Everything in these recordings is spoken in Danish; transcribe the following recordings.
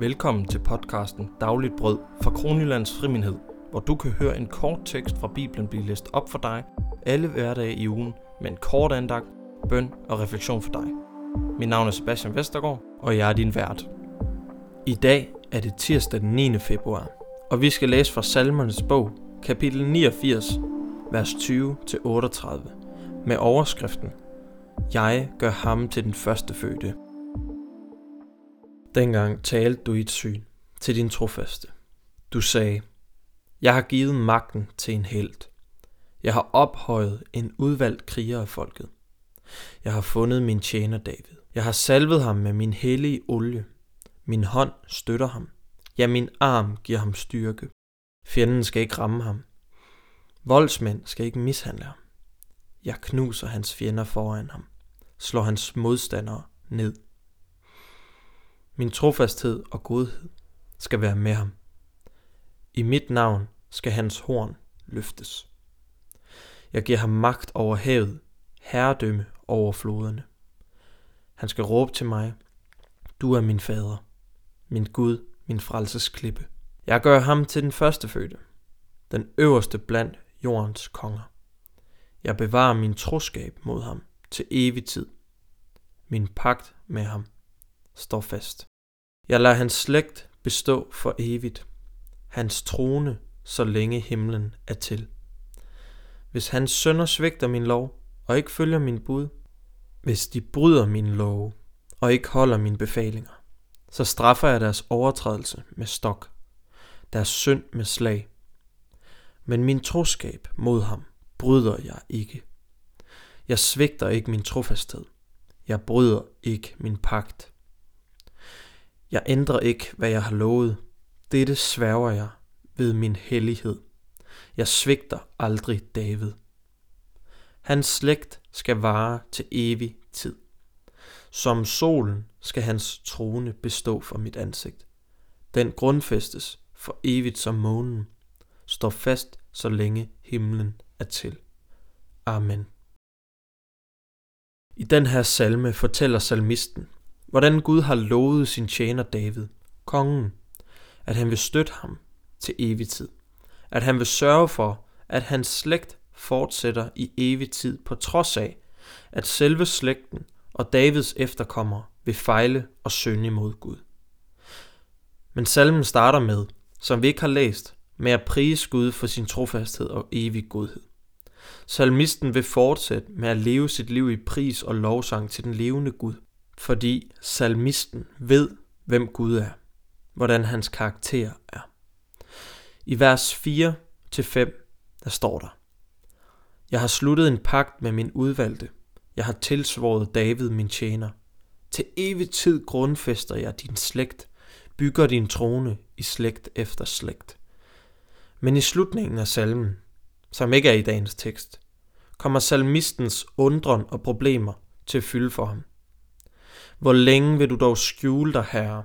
Velkommen til podcasten Dagligt Brød fra Kronjyllands Friminhed, hvor du kan høre en kort tekst fra Bibelen blive læst op for dig alle hverdage i ugen med en kort andagt, bøn og refleksion for dig. Mit navn er Sebastian Vestergaard, og jeg er din vært. I dag er det tirsdag den 9. februar, og vi skal læse fra Salmernes bog, kapitel 89, vers 20-38, med overskriften Jeg gør ham til den første fødte. Dengang talte du i et syn til din trofaste. Du sagde, jeg har givet magten til en held. Jeg har ophøjet en udvalgt kriger af folket. Jeg har fundet min tjener David. Jeg har salvet ham med min hellige olie. Min hånd støtter ham. Ja, min arm giver ham styrke. Fjenden skal ikke ramme ham. Voldsmænd skal ikke mishandle ham. Jeg knuser hans fjender foran ham. Slår hans modstandere ned. Min trofasthed og godhed skal være med ham. I mit navn skal hans horn løftes. Jeg giver ham magt over havet, herredømme over floderne. Han skal råbe til mig, du er min fader, min Gud, min frelsesklippe. Jeg gør ham til den første fødte, den øverste blandt jordens konger. Jeg bevarer min troskab mod ham til evig tid. Min pagt med ham står fast. Jeg lader hans slægt bestå for evigt, hans trone, så længe himlen er til. Hvis hans sønner svigter min lov og ikke følger min bud, hvis de bryder min lov og ikke holder mine befalinger, så straffer jeg deres overtrædelse med stok, deres synd med slag. Men min troskab mod ham bryder jeg ikke. Jeg svigter ikke min trofasthed. Jeg bryder ikke min pagt. Jeg ændrer ikke, hvad jeg har lovet. Dette sværger jeg ved min hellighed. Jeg svigter aldrig David. Hans slægt skal vare til evig tid. Som solen skal hans trone bestå for mit ansigt. Den grundfæstes for evigt som månen, står fast så længe himlen er til. Amen. I den her salme fortæller salmisten, hvordan Gud har lovet sin tjener David, kongen, at han vil støtte ham til evig tid. At han vil sørge for, at hans slægt fortsætter i evig tid på trods af, at selve slægten og Davids efterkommere vil fejle og synde imod Gud. Men salmen starter med, som vi ikke har læst, med at prise Gud for sin trofasthed og evig godhed. Salmisten vil fortsætte med at leve sit liv i pris og lovsang til den levende Gud fordi salmisten ved, hvem Gud er, hvordan hans karakter er. I vers 4-5, der står der, Jeg har sluttet en pagt med min udvalgte. Jeg har tilsvoret David, min tjener. Til evig tid grundfester jeg din slægt, bygger din trone i slægt efter slægt. Men i slutningen af salmen, som ikke er i dagens tekst, kommer salmistens undren og problemer til at fylde for ham. Hvor længe vil du dog skjule dig, herre?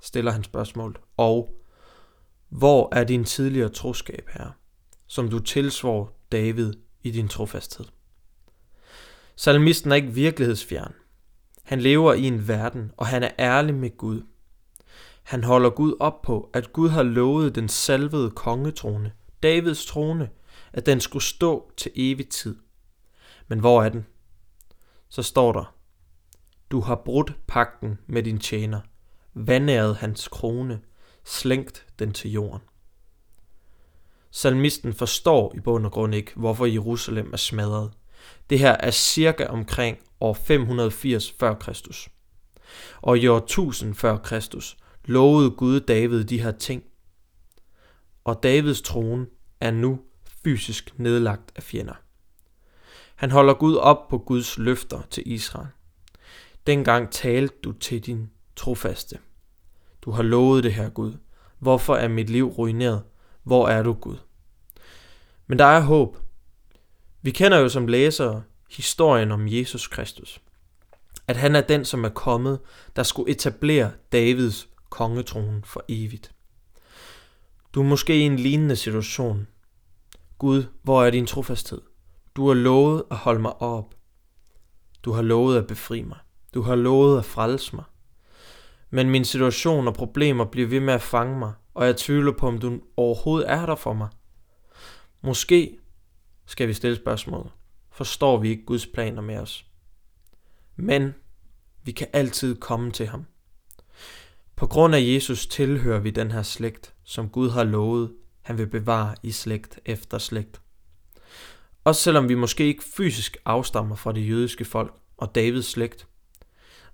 stiller han spørgsmålet. Og hvor er din tidligere troskab, herre, som du tilsvor David i din trofasthed? Salmisten er ikke virkelighedsfjern. Han lever i en verden, og han er ærlig med Gud. Han holder Gud op på, at Gud har lovet den salvede kongetrone, Davids trone, at den skulle stå til evig tid. Men hvor er den? Så står der, du har brudt pakten med din tjener, vandæret hans krone, slængt den til jorden. Salmisten forstår i bund og grund ikke, hvorfor Jerusalem er smadret. Det her er cirka omkring år 580 før Kristus. Og i år 1000 før Kristus lovede Gud David de her ting. Og Davids trone er nu fysisk nedlagt af fjender. Han holder Gud op på Guds løfter til Israel. Dengang talte du til din trofaste. Du har lovet det her, Gud. Hvorfor er mit liv ruineret? Hvor er du, Gud? Men der er håb. Vi kender jo som læsere historien om Jesus Kristus. At han er den, som er kommet, der skulle etablere Davids kongetronen for evigt. Du er måske i en lignende situation. Gud, hvor er din trofasthed? Du har lovet at holde mig op. Du har lovet at befri mig. Du har lovet at frelse mig. Men min situation og problemer bliver ved med at fange mig, og jeg tvivler på, om du overhovedet er der for mig. Måske skal vi stille spørgsmålet. Forstår vi ikke Guds planer med os? Men vi kan altid komme til ham. På grund af Jesus tilhører vi den her slægt, som Gud har lovet, han vil bevare i slægt efter slægt. Også selvom vi måske ikke fysisk afstammer fra det jødiske folk og Davids slægt,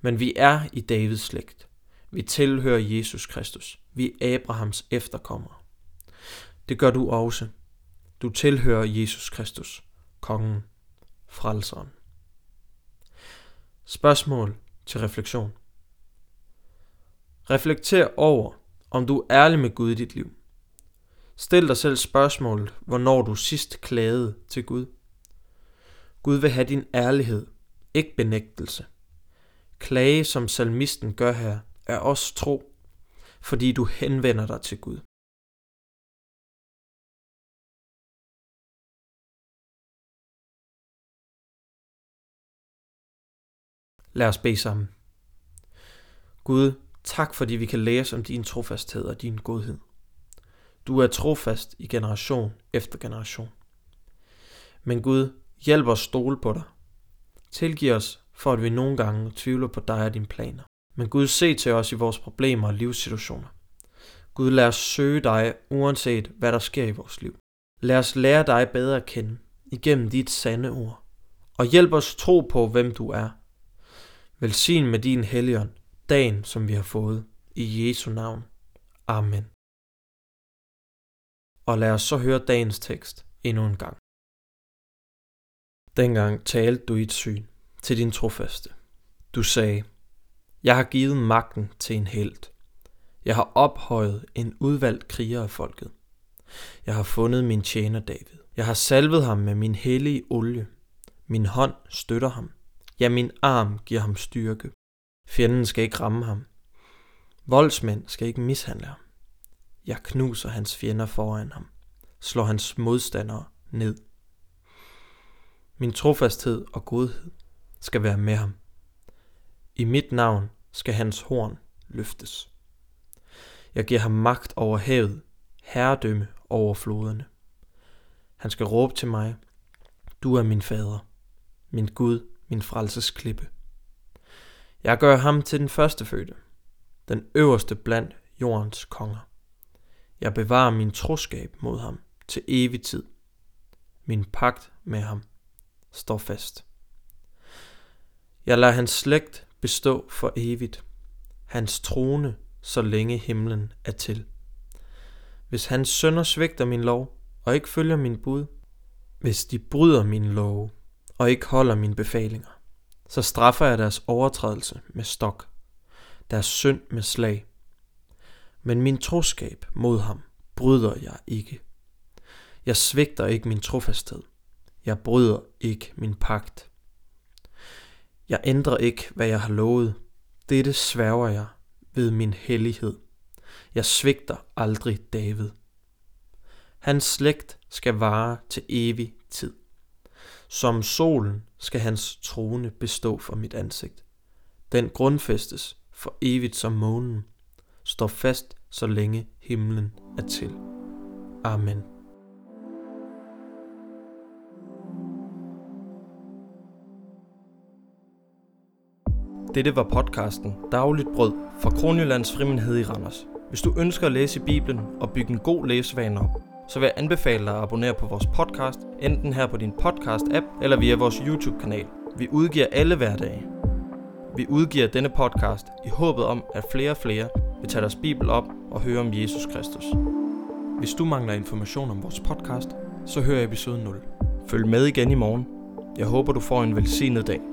men vi er i Davids slægt. Vi tilhører Jesus Kristus. Vi er Abrahams efterkommere. Det gør du også. Du tilhører Jesus Kristus, kongen, frelseren. Spørgsmål til refleksion. Reflekter over, om du er ærlig med Gud i dit liv. Stil dig selv spørgsmålet, hvornår du sidst klagede til Gud. Gud vil have din ærlighed, ikke benægtelse. Klage, som salmisten gør her, er også tro, fordi du henvender dig til Gud. Lad os bede sammen. Gud, tak fordi vi kan læse om din trofasthed og din godhed. Du er trofast i generation efter generation. Men Gud, hjælp os stole på dig. Tilgiv os, for at vi nogle gange tvivler på dig og dine planer. Men Gud, se til os i vores problemer og livssituationer. Gud, lad os søge dig, uanset hvad der sker i vores liv. Lad os lære dig bedre at kende igennem dit sande ord. Og hjælp os tro på, hvem du er. Velsign med din helligånd, dagen som vi har fået. I Jesu navn. Amen. Og lad os så høre dagens tekst endnu en gang. Dengang talte du i et syn til din trofaste. Du sagde, jeg har givet magten til en held. Jeg har ophøjet en udvalgt kriger af folket. Jeg har fundet min tjener David. Jeg har salvet ham med min hellige olie. Min hånd støtter ham. Ja, min arm giver ham styrke. Fjenden skal ikke ramme ham. Voldsmænd skal ikke mishandle ham. Jeg knuser hans fjender foran ham. Slår hans modstandere ned. Min trofasthed og godhed skal være med ham. I mit navn skal hans horn løftes. Jeg giver ham magt over havet, herredømme over floderne. Han skal råbe til mig, du er min fader, min Gud, min frelsesklippe. Jeg gør ham til den første fødte, den øverste blandt jordens konger. Jeg bevarer min troskab mod ham til evig tid. Min pagt med ham står fast. Jeg lader hans slægt bestå for evigt. Hans trone, så længe himlen er til. Hvis hans sønner svigter min lov og ikke følger min bud, hvis de bryder min lov og ikke holder mine befalinger, så straffer jeg deres overtrædelse med stok, deres synd med slag. Men min troskab mod ham bryder jeg ikke. Jeg svigter ikke min trofasthed. Jeg bryder ikke min pagt. Jeg ændrer ikke, hvad jeg har lovet. Dette sværger jeg ved min hellighed. Jeg svigter aldrig David. Hans slægt skal vare til evig tid. Som solen skal hans trone bestå for mit ansigt. Den grundfæstes for evigt som månen, står fast så længe himlen er til. Amen. Dette var podcasten Dagligt Brød fra Kronjyllands Frimindhed i Randers. Hvis du ønsker at læse Bibelen og bygge en god læsevane op, så vil jeg anbefale dig at abonnere på vores podcast, enten her på din podcast-app eller via vores YouTube-kanal. Vi udgiver alle hverdage. Vi udgiver denne podcast i håbet om, at flere og flere vil tage deres Bibel op og høre om Jesus Kristus. Hvis du mangler information om vores podcast, så hør episode 0. Følg med igen i morgen. Jeg håber, du får en velsignet dag.